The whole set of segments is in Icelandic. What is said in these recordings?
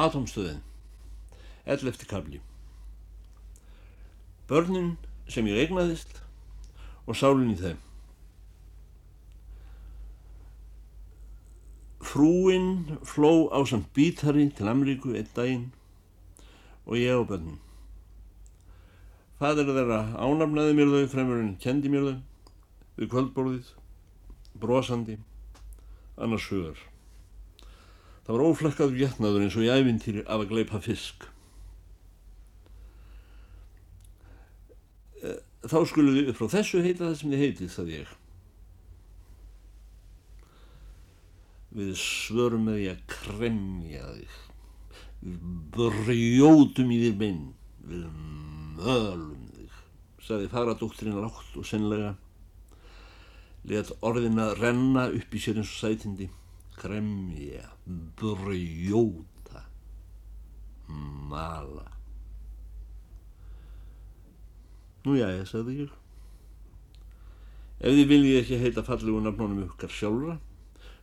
Atomstöðin 11. kabli Börnin sem ég eignaðist og sálinn í þeim Frúinn fló á samt bítari til Ameríku einn daginn og ég á börnin. Fadur þeirra ánafnaði mér þau fremur en kendi mér þau við kvöldborðið, brosandi, annars hugar. Það var óflekkaður getnaður eins og í ævintýri af að gleipa fisk. Eh, þá skuluðu upp frá þessu heita það sem þið heitið, það ég. Við svörum með því að kremja þig. Við brjótum í þér bein. Við mölum þig, saði faradóttirinn látt og senlega. Let orðin að renna upp í sér eins og sætindi. Kremja, brjóta, mala. Nú já, ég sagði ég. Ef þið viljið ekki heita fallegu nafnónum ykkar sjálfra,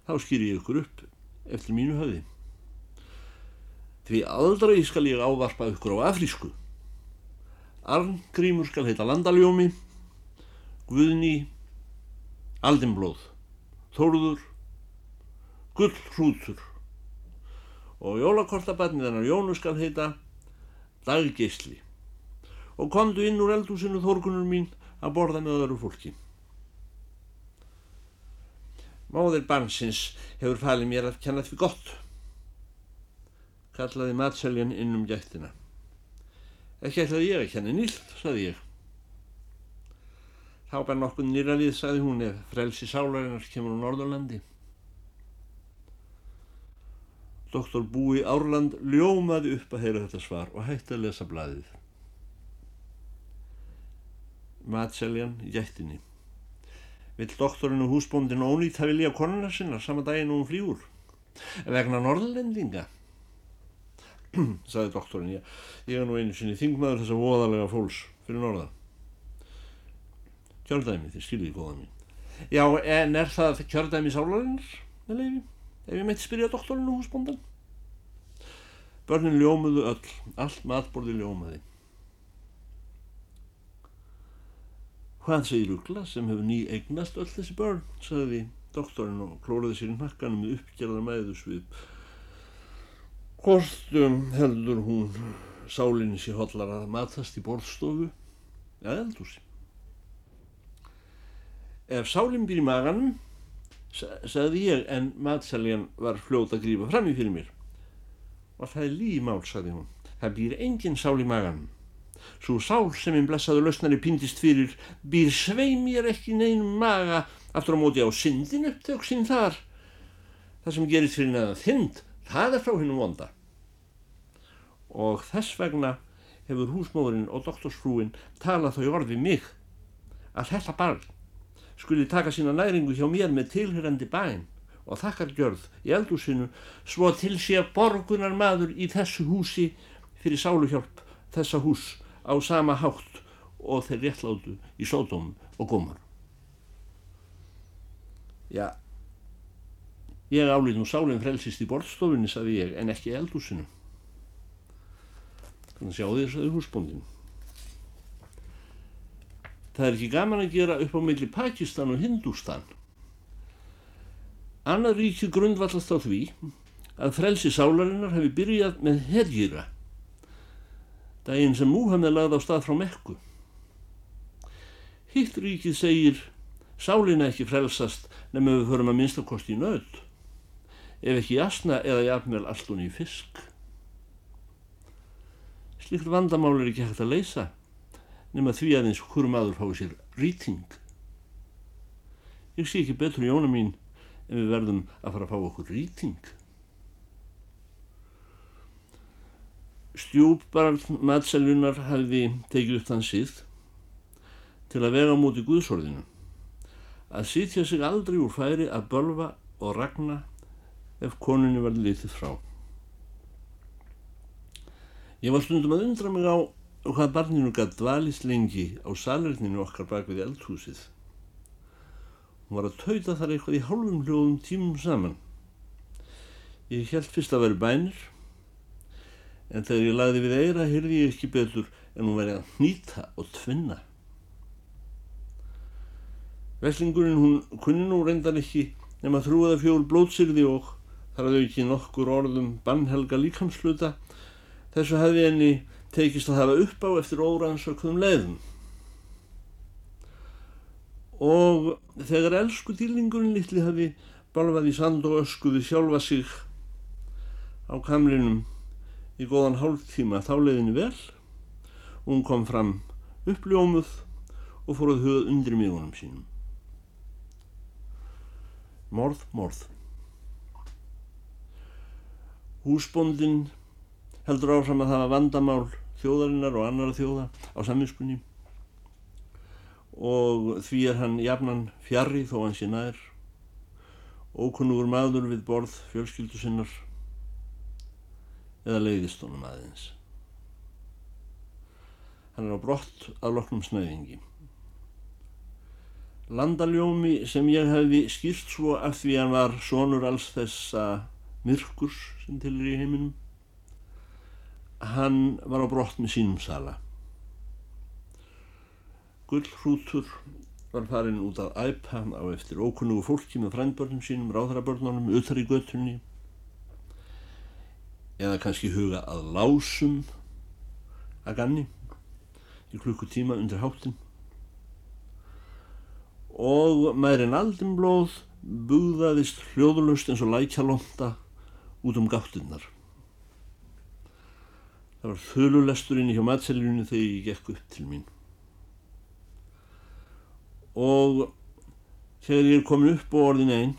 þá skýr ég ykkur upp eftir mínu höfði. Því aldrei skal ég ávarpa ykkur á afrísku. Arngrímur skal heita Landaljómi, Guðni, Aldinblóð, Þóruður, Gullhrútur og jólakortabarnið hennar Jónu skal heita Daggeisli og komdu inn úr eldhúsinu þórkunur mín að borða með öðru fólki. Móðir barnsins hefur falið mér að kenna því gott, kallaði matseljan inn um gættina. Ekki ætlaði ég að kenna nýlt, saði ég. Þá bær nokkuð nýralið, saði hún, ef frelsi sálarinnar kemur á Norðurlandi. Doktor Búi Árland ljómaði upp að heyra þetta svar og hætti að lesa blæðið. Matseljan í gættinni. Vill doktorinn og húsbóndin ónýtt að vilja konuna sinna sama daginn og hún flýur? Vegna norðlendinga? Saði doktorinn, ég, ég er nú einu sinni þingmaður þessa voðalega fólks fyrir norða. Kjördæmi, þið skiljiði góða mín. Já, en er það kjördæmi sálarinnar, með leiði, ef ég meitt spyrja doktorinn og húsbóndan? Börnin ljómuðu öll, allt matborði ljómaði. Hvað segir Ugla sem hefur ný eignast öll þessi börn, sagði doktorinn og klóraði sér í nakkanum með uppgerðar mæðusvið. Hvort um, heldur hún sálinni sér hollar að matast í borðstofu eða eldúsi. Ef sálinn býr í maganum, sagði ég, en matseljan var fljóta að grífa fram í fyrir mér. Og það er límál, sagði hún. Það býr engin sál í maganum. Svo sál sem einn blessaður lausnari pindist fyrir býr svei mér ekki neinum maga aftur á móti á syndin upptök sín þar. Það sem gerist fyrir neðan þind, það er frá hennum vonda. Og þess vegna hefur húsmóðurinn og doktorsfrúin talað þau orði mig að þetta barn skuli taka sína næringu hjá mér með tilhörandi bæn og þakkargjörð í eldúsinu svo til sé borgunar maður í þessu húsi fyrir sáluhjálp þessa hús á sama hátt og þeir réttlátu í sódóm og gómar. Já, ég álið nú sálinn frelsist í borðstofunni, saði ég, en ekki eldúsinu. Þannig að sjá því þess að húsbóndin. Það er ekki gaman að gera upp á milli Pakistan og Hindústan. Annað ríki grundvallast á því að frelsi sálarinnar hefur byrjað með herjýra daginn sem Múhammed lagði á stað frá Mekku. Hitt ríkið segir sálinna ekki frelsast nefnum við förum að minnstakosti í nöð, ef ekki jasna eða jafnvel alltun í fisk. Slikt vandamál er ekki hægt að leysa nema því aðeins hverju maður fái sér rýting. Ég sé ekki betur í jóna mín en við verðum að fara að fá okkur rýting. Stjúpbarn matselunar hefði tekið upp þann síð til að vega á móti Guðsorðinu að sitja sig aldrei úr færi að bölva og ragna ef konunni var litið frá. Ég var stundum að undra mig á hvað barninu gætt dvalist lengi á salerninu okkar bak við eldhúsið. Hún var að tauta þar eitthvað í hálfum hljóðum tímum saman. Ég held fyrst að vera bænir en þegar ég lagði við eira hyrði ég ekki betur en hún verið að hnýta og tvinna. Veslingurinn hún kunni nú reyndan ekki nema þrúaða fjól blótsýrði og þar hafði ekki nokkur orðum bannhelga líkamsluta þessu hefði henni tekist að hafa upp á eftir óransökðum leiðum. Og þegar elsku dýrlingurinn litli hafi balvað í sand og öskuði sjálfa sig á kamlinum í góðan hálftíma þá leiðinni vel og hún kom fram uppljómuð og fór að huga undir miðunum sínum. Morð, morð. Húsbóndin heldur áfram að hafa vandamál þjóðarinnar og annara þjóða á saminskunni og því er hann jafnan fjarrri þó hann sé nær ókunnugur maður við borð fjölskyldu sinnar eða leiðist honum aðeins. Hann er á brott að loknum snæðingi. Landaljómi sem ég hefði skýrt svo af því hann var sonur alls þessa myrkurs sem til er í heiminum, hann var á brott með sínum sala. Gullhrútur var farin út að æpa á eftir ókunnugu fólki með frændbörnum sínum, ráðarabörnunum, utar í göttunni eða kannski huga að lásum að ganni í klukkutíma undir háttin og meðrin aldinblóð búðaðist hljóðlust eins og lækjalonda út um gáttinnar. Það var þölulesturinn í hjá matselinu þegar ég gekk upp til mín. Og þegar ég er komin upp á orðin einn,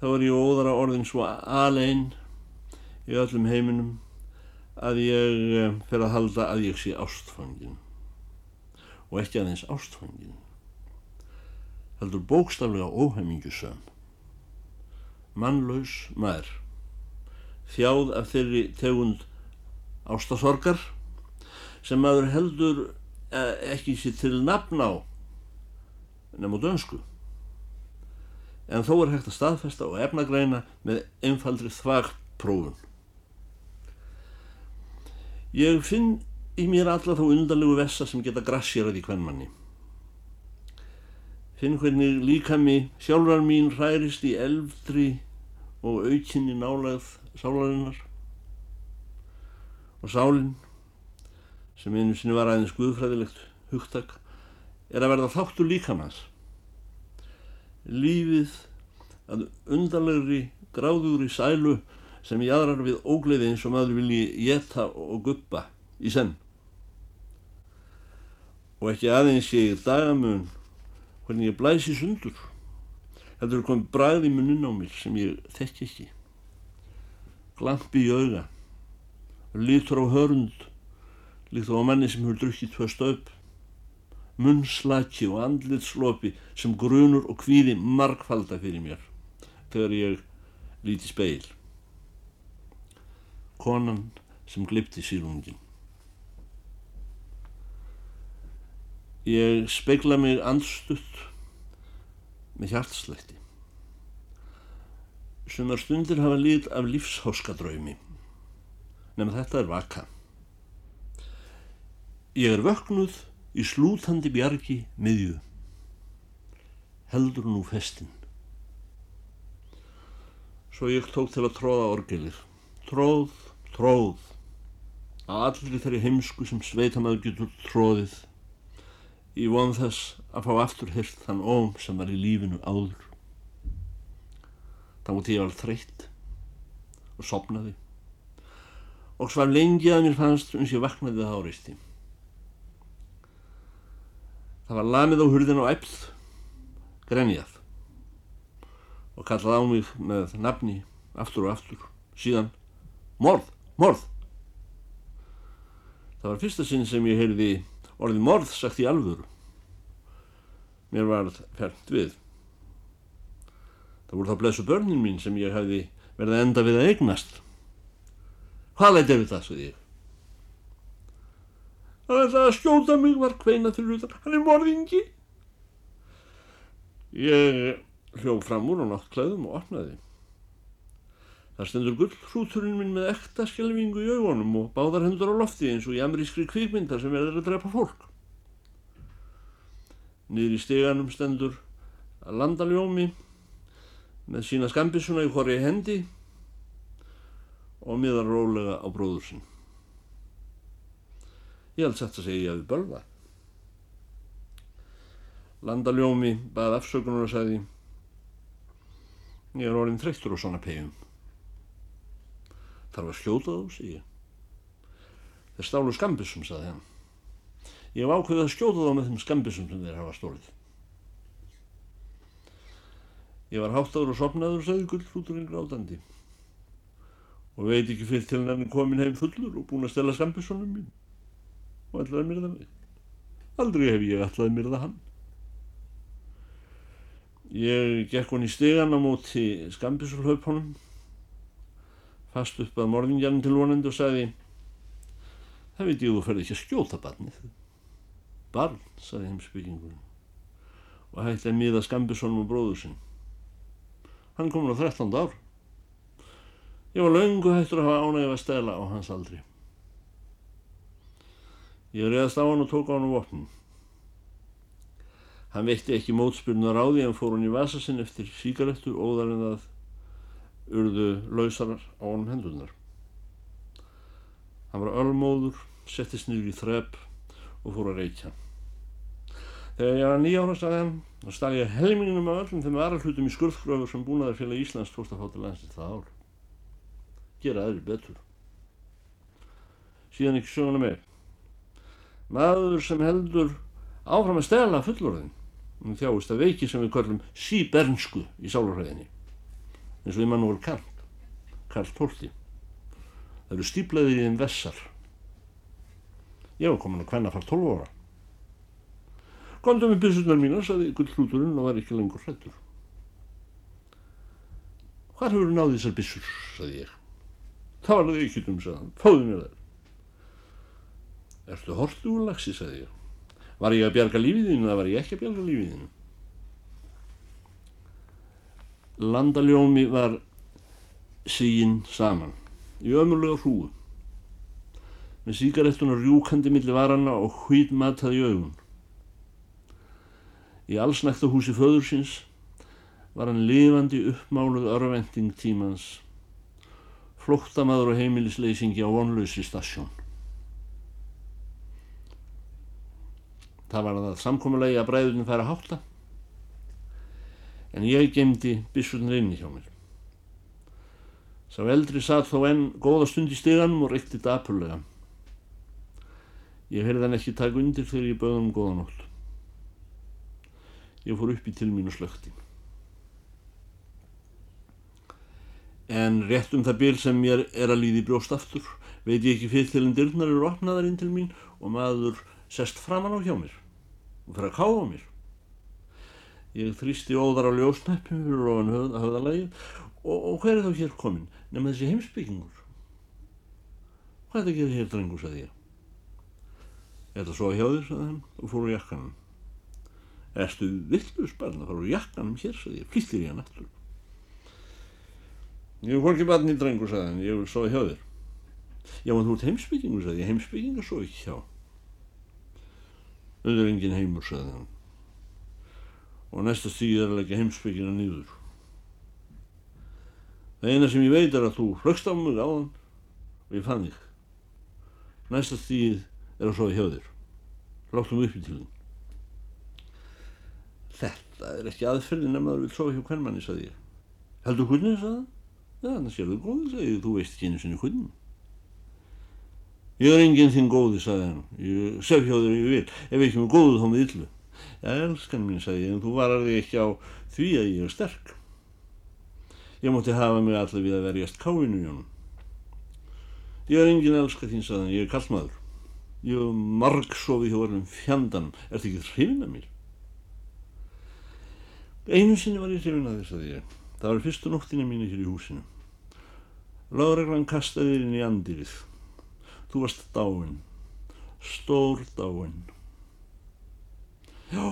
þá er ég óðara orðin svo aleinn í öllum heiminum að ég eh, fer að halda að ég sé ástfangin og ekki aðeins ástfangin heldur bókstaflega óheimingjusöm mannlaus maður þjáð af þeirri tegund ástasorgar sem maður heldur eh, ekki sér til nafn á nefn á dönsku en þó er hægt að staðfesta og efnagreina með einfaldri þvagt prófun Ég finn í mér alla þá undarlegu vessa sem geta grassjörað í hvern manni. Finn hvernig líka mig sjálfar mín hærist í eldri og aukinni nálað sálarinnar. Og sálinn, sem einu sinni var aðeins guðfræðilegt hugtak, er að verða þáttur líkamans. Lífið að undarlegri gráðugri sælu sem jæðrar við ógleði eins og maður vilji geta og guppa í senn. Og ekki aðeins ég dagamun hvernig ég blæsi sundur. Þetta er komið bræði í munnin á mér sem ég þekki ekki. Glampi í auga, lítur á hörund, líkt á manni sem hefur drukkið tvö stöp, munnslaki og andlitslopi sem grunur og kvíði markfalda fyrir mér þegar ég líti speil konan sem glipti sílungin. Ég speikla mig andstutt með hjartslætti. Sumar stundir hafa lít af lífsháskadraumi, nefn þetta er vaka. Ég er vöknuð í slútandi bjargi miðju, heldur nú festin. Svo ég tók til að tróða orgelir, tróð tróð. Allir þeirri heimsku sem sveitamæður getur tróðið í von þess að fá aftur hirt þann óm sem var í lífinu áður þá múti ég var þreytt og sopnaði og svar lengi að mér fannst uns ég vaknaði það áristi það var lamið á hurðin og æpð grenjað og kallað á mig með nafni aftur og aftur síðan morð Morð. Það var fyrsta sinn sem ég heyrði orðið morð sagt í alvöru. Mér var fælt við. Það voru þá blessu börnin mín sem ég hefði verið enda við að eignast. Hvað leitt er við það, svo ég? Það er það að skjóta mig var kveina til hlutar. Hann er morðingi. Ég hljóf fram úr á náttklæðum og opnaði. Það stendur gullhrúturinn minn með ekta skjelvingu í augunum og báðar hendur á lofti eins og í amerískri kvikmyndar sem verður að drepa fólk. Niður í steganum stendur að landaljómi með sína skambisuna í horri hendi og miðar rólega á bróður sinn. Ég held sætt að segja við bölva. Landaljómi bað afsökunar og sagði Ég er orðin þreyttur á svona pegjum. Þarf að skjóta þá, segi ég. Þeir stálu skambissum, sagði hann. Ég hef ákveðið að skjóta þá með þeim skambissum sem þeir hafa stólið. Ég var háttaður og sopnaður, sagði gullfrúturinn grátandi. Og veit ekki fyrir til hann komin heim fullur og búin að stela skambissunum mín. Og ætlaði mér það mig. Aldrei hef ég ætlaði mér það hann. Ég gekk hann í stegan á móti skambissulhaupunum fast upp að morðingjarnin til vonandi og sagði það veit ég þú ferði ekki að skjóta barnið barn, sagði heimsbyggingun og hætti að miða skambisónum og bróður sinn hann komin á 13. ár ég var laungu hættur að hafa ánægið að stela á hans aldri ég reyðast á hann og tók á hann á vopnin hann veitti ekki mótspyrnunar á því en fór hann í vasa sinn eftir síkaretur óðar en að urðu lausarar á honum hendunar. Hann var ölmóður, settist niður í þrepp og fór að reykja. Þegar ég var nýjára staði hann og staði ég helminginum af öllum þeim aðra hlutum í skurðgröfur sem búnaðarfélag Íslands tókst að fá til landsins það ár. Gera aðri betur. Síðan ekki söguna með. Maður sem heldur áfram að stela fullorðin um þjáist að veiki sem við kallum síbernsku í sálurhæðinni eins og Immanuel Kant Karl Tólti það eru stíplaðið í þeim vessar ég var komin að hvenna fara 12 ára Gondum við byrsunar mína saði gullhluturinn og var ekki lengur hlættur Hvar hefur náðið þessar byssur, saði ég. Það var það ekki um, saðan, fáðu mér þær. Erstu hortu úr lagsi, saði ég. Var ég að bjarga lífiðinu eða var ég ekki að bjarga lífiðinu landaljómi var síginn saman í ömulega hrúu með síkarettunar rjúkandi millir varana og hvít matað í augun. Í allsnækta húsi föðursins var hann lifandi uppmáluð örvending tímans, flóttamaður og heimilisleysingi á vonlausi stasjón. Það var það samkommulegi að bræðurinn færa hátta en ég gemdi bissurnar inni hjá mér. Sá eldri satt þó enn góða stund í steganum og reykti dapurlega. Ég heyrði hann ekki taka undir þegar ég hann um góða nótt. Ég fór upp í til mín og slökti. En rétt um það bíl sem mér er að líði brjóst aftur, veit ég ekki fyrir til en dyrnar eru opnaðar inn til mín og maður sest framann á hjá mér og fyrir að káða mér. Ég þrýsti óðar á ljósnæppum fyrir ofan höf, höfðalagi og, og hver er þá hér komin nema þessi heimsbyggingur? Hvað er það að gera hér drengur, sagði ég. Er það svo hjá þér, sagði hann og fór úr jakkanum. Erstu villus barn að fara úr jakkanum hér, sagði ég, flýttir ég hann aftur. Ég er hvorki barn í drengur, sagði hann, ég er svo hjá þér. Já, en þú ert heimsbyggingur, sagði ég, heimsbyggingur svo ekki hjá. Þau er engin heimur, sagði hann og næsta stíð er að leggja heimsbyggina nýður. Það eina sem ég veit er að þú hlögst á mig á hann og ég fann þig. Næsta stíð er að sofa hjá þér. Láttum upp í til þín. Þetta er ekki aðferðin ef maður vil sofa hjá hvern manni, saði ég. Heldur hvernig það, saði það? Já, þannig sér þú góði, saði ég, þú veist ekki einu sinni hvernig. Ég er enginn þinn góði, saði hann. Ég sef hjá þér ef ég vil. Ef ekki með góðu þá með yllu. Já, elskan mín, sagði ég, en þú varar þig ekki á því að ég er sterk. Ég mótti hafa mig allir við að verjast káinu, Jón. Ég er engin elska þín, sagði hann, ég er kallmaður. Ég hef marg sofið hjá orðin fjandanum. Er þetta ekki hrifin að mér? Einu sinni var ég hrifin að þess að ég. Það var fyrstu nóttina mínu hér í húsinu. Láðreglan kastaði þér inn í andirið. Þú varst dáin. Stór dáin. Já,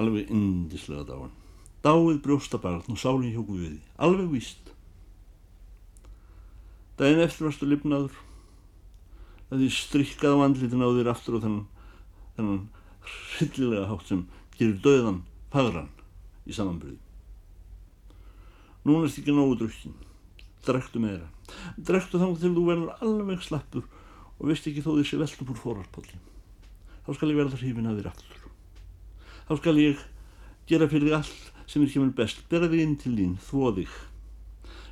alveg indislega dáin. Dáið brjóstabarn og sálinn hjá Guði. Alveg víst. Dæin eftir varstu lifnaður, það því strikkað á andlitin á þér aftur á þennan, þennan hryllilega hátt sem gerir döðan pagran í samanbyrði. Núna er þetta ekki nógu drukkin, drektu meira, drektu þannig til þú verður alveg slappur og veist ekki þó þessi veltum úr fórarspolli. Þá skal ég verða hrifin að þér aftur. Þá skal ég gera fyrir þig allt sem er kemur best, bera þig inn til þín, þvó þig.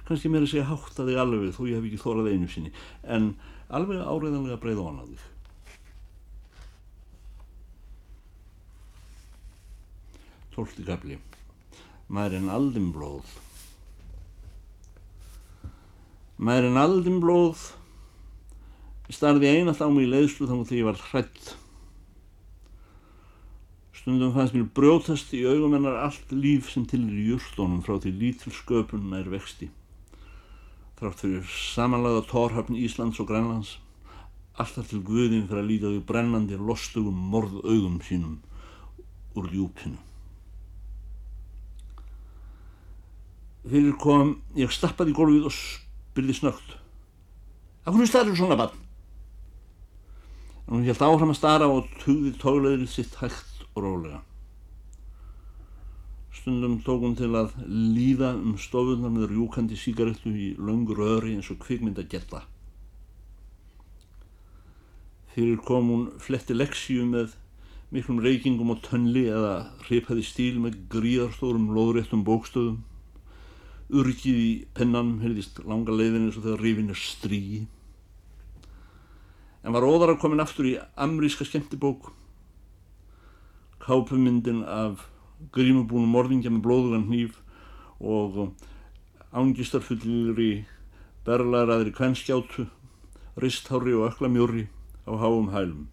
Kanski að segja hátta þig alveg þó ég hef ekki þórað einu sinni, en alveg áreiðanlega breið hana þig. Tólti gafli. Maður en aldin blóð. Maður en aldin blóð. Starði einall á mig í leiðslu þannig þegar ég var hrætt. Stundum fannst mér brjótast í augum hennar allt líf sem til er í júrstónum frá því lítil sköpun nær vexti. Þrátt fyrir samanlaga tórhafn Íslands og Grænlands, alltaf til Guðin fyrir að líta því brennandi lostugum morð augum sínum úr djúpinu. Fyrir kom, ég stappaði í gólfið og spyrði snögt. Af hvernig starður svona bann? En hún held áfram að stara og tugði tógleðrið sitt hægt og rólega. Stundum tók hún til að líða um stofunar með rjúkandi síkaretu í löngur öðri eins og kvikmynda geta. Fyrir kom hún fletti leksíu með miklum reykingum og tönli eða hripaði stíl með gríðarstórum lóðréttum bókstöðum Urkið í pennanum heyrðist langa leiðin eins og þegar rifin er strígi. En var óðara komin aftur í amríska skemmtibók. Kápumyndin af grímubúnum morðingja með blóðugan hníf og ángistarfullir í berlaðraðri kvennskjátu, risthári og öklamjóri á háum hælum.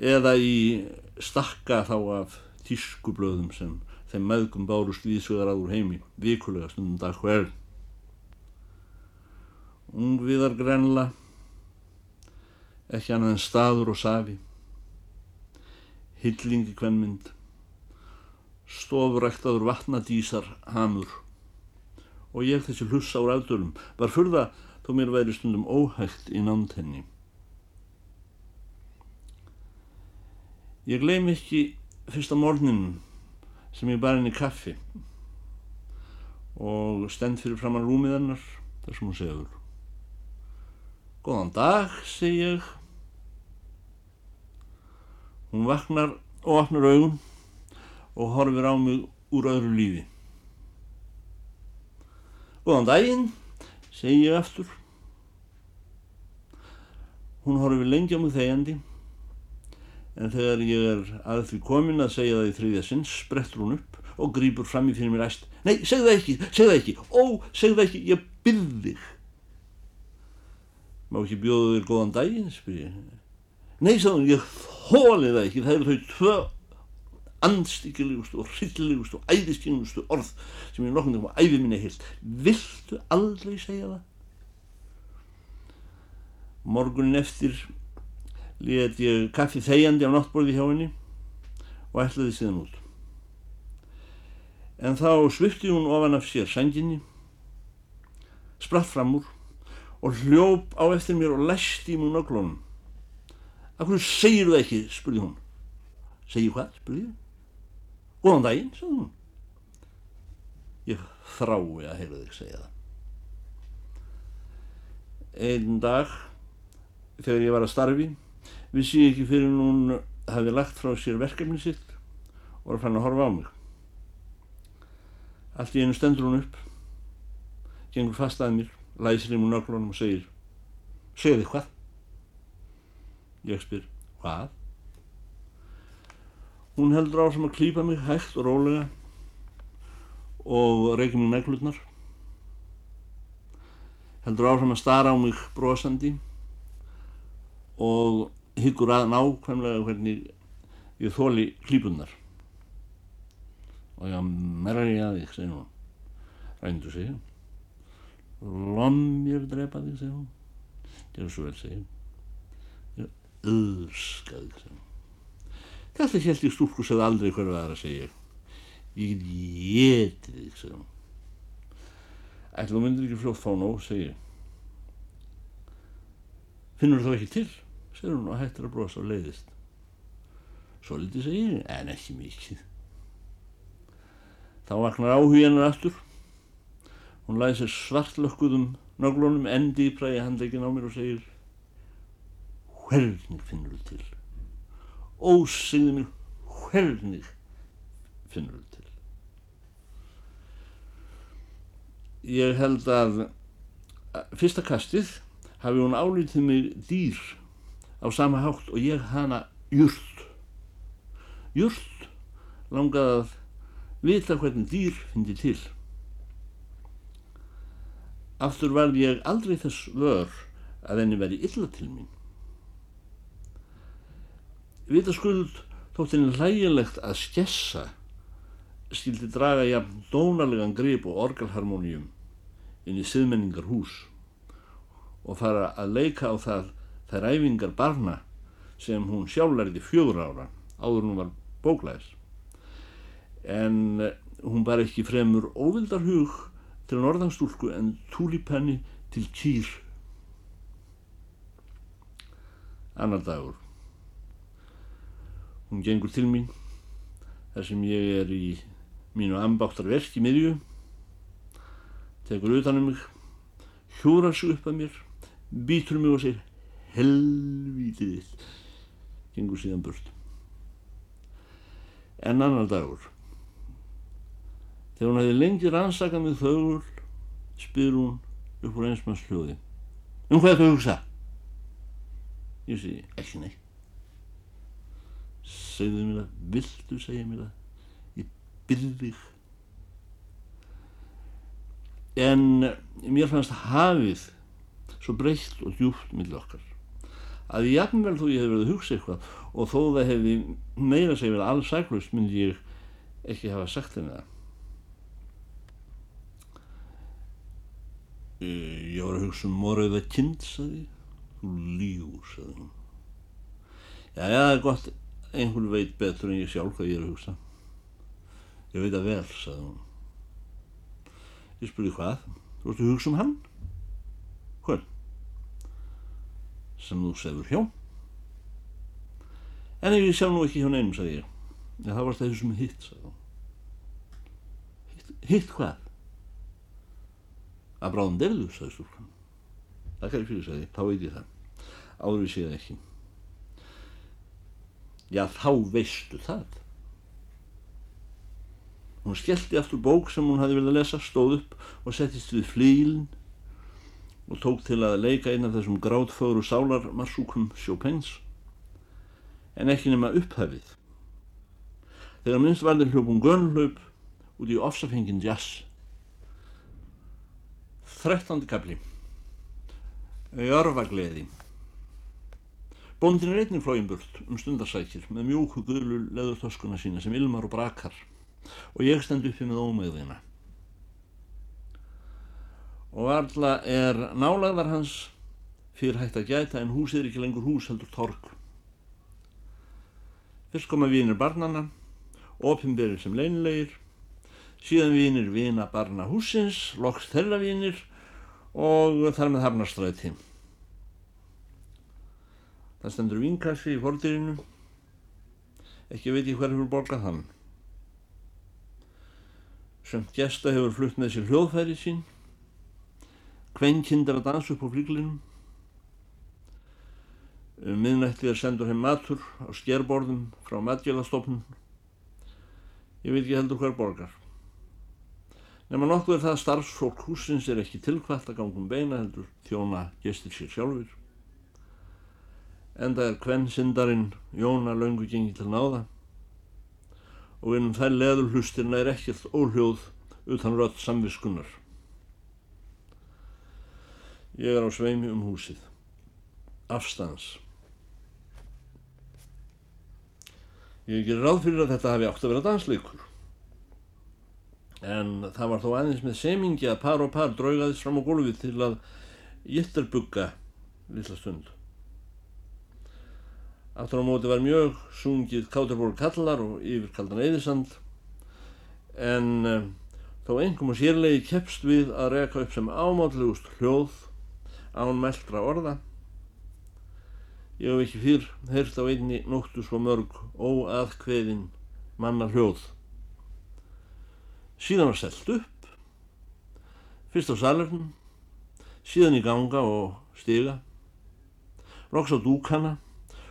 Eða í stakka þá af tískublöðum sem þeim meðgum bárust víðsvegar aður heimi, vikulega stundum dag hver. Ungviðar grenla, ekki annað en staður og safi, hillingi kvennmynd, stofuræktaður vatnadísar hamur og ég þessi hlussa úr aðdölum var fyrða þó mér væri stundum óhægt í námtenni. Ég gleym ekki fyrsta mornin sem ég bar henni kaffi og stend fyrir framann rúmið hennar þar sem hún segur Góðan dag, segi ég. Hún vaknar og opnar augun og horfir á mig úr öðru lífi. Góðan daginn, segi ég aftur. Hún horfir lengi á mig þegjandi en þegar ég er að því komin að segja það í þriðja sinn sprettur hún upp og grýpur fram í fyrir mér æst. Nei, segð það ekki, segð það ekki, ó, segð það ekki, ég byrð þig. Má ekki bjóða þér góðan daginn, spyr ég. Nei, sagðum, ég þóli það ekki, það eru þau tvö andstykkilegustu og hryllilegustu og æðiskyngustu orð sem ég nokkundum á æfið minni heilt. Viltu aldrei segja það? Morgunin eftir let ég kaffi þegjandi á náttborði hjá henni og ætlaði síðan út. En þá svifti hún ofan af sér sanginni, spratt fram úr og hljóp á eftir mér og læsti mún á glónum. Akkur segir það ekki, spurði hún. Segir hvað, spurði ég. Góðan daginn, sagði hún. Ég þrái að heyra þig segja það. Einn dag, þegar ég var að starfi, vissi ég ekki fyrir hún hafi lagt frá sér verkefni sitt og var fann að horfa á mig. Allt í einu stendur hún upp, gengur fast að mér, læsir í mún öglunum og segir Segðu þið hvað? Ég spyr, hvað? Hún heldur á sem að klýpa mig hægt og rólega og reykja mig neglutnar. Heldur á sem að stara á mig brosandi og hyggur að nákvæmlega hvernig ég þóli klípunar og ég merði að þig, segir hún. Rændu sig. Lommjör drepa þig, segir hún. Gerur svo vel, segir ég öðskaði, segir hún. Þetta held ég stúrku segð aldrei hverju aðra, segir ég. Ég geti þig, segir hún. Ætla þú myndir ekki fljótt fá nóg, segi ég. Finnur þú ekki til, segir hún og hættir að brosa og leiðist. Svo litið segir ég, en ekki mikið. Þá vaknar áhugiðanar aftur. Hún læði sér svartlökkuðum nöglunum endi í præði handleikin á mér og segir Hvernig finnur þú til? Ósegðu mér, hvernig finnur þú til? Ég held að fyrsta kastið hafi hún álítið mig dýr á sama hátt og ég hana júrt. Júrt langaði að vita hvernig dýr fyndi til. Aftur var ég aldrei þess vör að henni veri illa til mín. Vita skuld þótt henni hlægilegt að skessa skildi draga jafn dónarlegan grip og orgelharmoníum inn í siðmenningar hús og fara að leika á það þær æfingar barna sem hún sjálflærði fjögur ára áður hún var bóklæðis en eh, hún bar ekki fremur óvildar hug til norðanstúlku en túlipenni til kýr. Annar dagur. Hún gengur til mín þar sem ég er í mínu ambáttar verk í miðju tekur utanum mig hjúrar sig upp að mér býtur mig og segir helvítið gengur síðan burt. En annar dagur. Þegar hún hefði lengi rannsakað með þögul spyr hún upp úr einsmanns hljóði um hvað þú hugsa? Ég segi ekki neitt. Segðu mér það. Viltu segja mér það? Ég byrði þig. En mér fannst hafið svo breytt og djúpt millir okkar að jafnvel þó ég hef verið að hugsa eitthvað og þó það hefði meira segið verið alls sæklust myndi ég ekki hafa sagt henni það. Ég var að hugsa um morðið að kind sagði þú lígur sagði hún. Já já það er gott. Einhvern veit betur en ég sjálf hvað ég er að hugsa. Ég veit að vel sagði hún. Ég spurði hvað? Þú ert að hugsa um hann? Hvern sem þú sefur hjá. En ég sjá nú ekki hjá neinum sagði ég. En það var það sem hitt sagði hún. Hitt, hitt hvað? Að bráðum derðu sagði stúlkan. Það kæri fyrir sagði þá veit ég það. Áður við séð ekki. Já þá veistu það. Hún skellti aftur bók sem hún hafi viljað lesa stóð upp og settist við flílinn og tók til að leika einn af þessum grátfögru sálarmarsúkum Chopins en ekki nema upphafið þegar minnst varðir hljópum gönlaup út í ofsafengin jazz 13. kapli Jörfagleði Bóndin er einnig flógin burt um stundarsækir með mjúku guðlu leðurþoskuna sína sem ilmar og brakar og ég stend uppi með ómegðina. Og alla er nálagðar hans fyrir hægt að gæta en húsið er ekki lengur hús heldur torg. Fyrst koma vínir barnana, ofinberið sem leinilegir, síðan vínir vina barna húsins, loks þeirra vínir og þar með hafnastræði. Það stendur vinkassi í fordýrinu. Ekki veit ég hver hefur borgað hann. Sömt gesta hefur flutt með sér hljóðfæri sín. Kvenkindar að dansa upp á flíklinum. Um miðnættið er sendur heim matur á skerborðum frá matgjælastofnun. Ég veit ekki heldur hver borgar. Nefna nokkuð er það að starfsfólk húsins er ekki tilkvæmt að gangum beina heldur þjóna gestir sér sjálfur enda er kvennsindarinn Jóna laungu gengi til náða og innum þær leður hlustirna er ekkert óhljóð utan rödd samviskunnar. Ég er á sveimi um húsið. Afstans. Ég ger ráð fyrir að þetta hafi átt að vera dansleikur. En það var þó aðeins með semingi að par og par draugaðist fram á gólfið til að jitterbugga lilla stund. Aftur á móti var mjög sungið Káturból kallar og yfir kaldan eðisand en uh, Þó engum og sérlegi keppst við að reka upp sem ámátlegust hljóð án meldra orða. Ég hef ekki fyrr heyrt á einni nóttu svo mörg óaðkveðin manna hljóð. Síðan var selgt upp, fyrst á salernum, síðan í ganga og stiga, loks á dúkana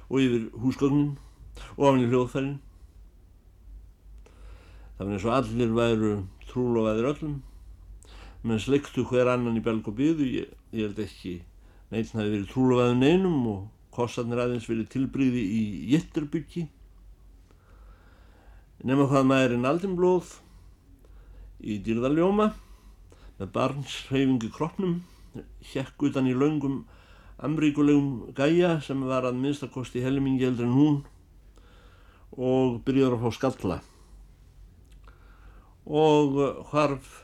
og yfir húsgögnin og af henni hljóðfærin. Það var eins og allir væru trúlofaðir öllum menn sleiktu hver annan í belg og byðu ég, ég held ekki. Neitt hafi verið trúlofaður neinum og kostarnir aðeins verið tilbríði í jitterbyggi. Nema hvað maðurinn aldinblóð í dýrðaljóma með barnshreyfingu kroppnum hjekk utan í laungum amríkulegum gæja sem var að minnstakosti helmingi eldri en hún og byrjaður að fá skalla. Og hvarf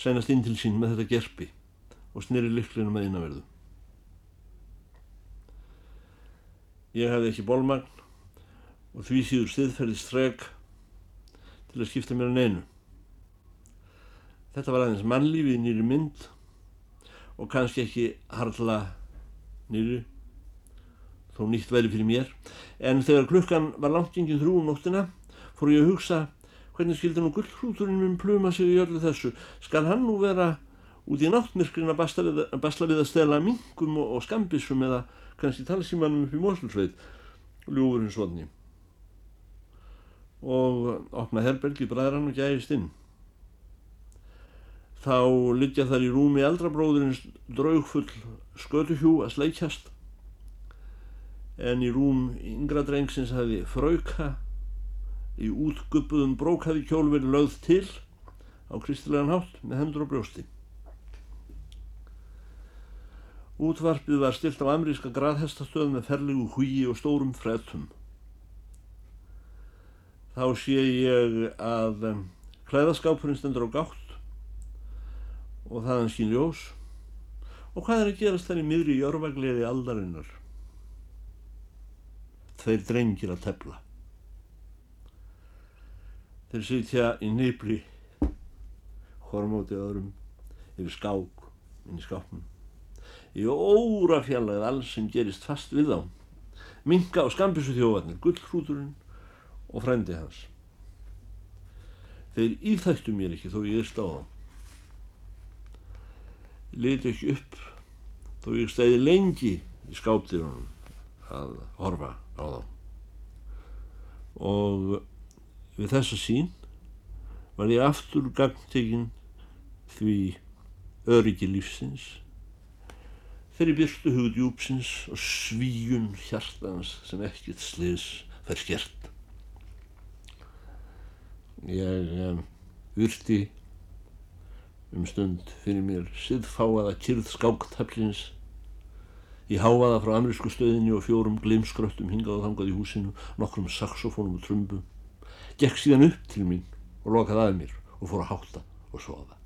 sænast inn til sín með þetta gerpi og snýri lyklinu með innanverðu. Ég hefði ekki bólmagn og því síður stiðferðist frek til að skipta mér en einu. Þetta var aðeins mannlífið nýri mynd og kannski ekki harla nýri, þó nýtt væri fyrir mér, en þegar klukkan var langt yngið þrjú um nóttina fór ég að hugsa Hvernig skildi nú gullhrúturinn minn pluma sig í öllu þessu? Skal hann nú vera út í náttmyrkrinn að basla við að stela mingum og, og skambissum eða kannski talsímanum upp í Mosulsveit, ljúfurinn svonni. Og opna herbergi bræðran og gæðist inn. Þá lyggja þar í rúmi eldrabróðurins draugfull skötuhjú að sleikjast en í rúm yngra drengsins hafi frauka í útguppuðum brókaði kjól verið lögð til á kristilegan hátt með hendur og brjósti. Útvarpið var stilt á amríska graðhestastöð með ferlegu húi og stórum fretum. Þá sé ég að klæðaskápurinn stendur á gátt og þaðan skín ljós og hvað er að gerast í miðri jörgvagliði aldarinnar? Þeir drengir að tefla. Þeir sitja í nýpli hormóti öðrum yfir skák inn í skápnum í óra fjallag alls sem gerist fast við þá. Minga og skambissu þjóðvarnir gullhrúturinn og frændi hans. Þeir íþættu mér ekki þó ég er stáðan liti ekki upp þó ég stæði lengi í skápdýrunum að horfa á þá. Og Við þessa sín var ég aftur gangtegin því öryggi lífsins, þeirri byrstu hugdjúpsins og svíjun hjartans sem ekkert sliðs fær skert. Ég um, virti um stund fyrir mér siðfáaða kyrð skáktaflins í háaða frá amerísku stöðinni og fjórum glimskröttum hingað og þangað í húsinu, nokkrum saxofónum og trumbum gekk síðan upp til mín og lokaði að mér og fór að hátta og sofa.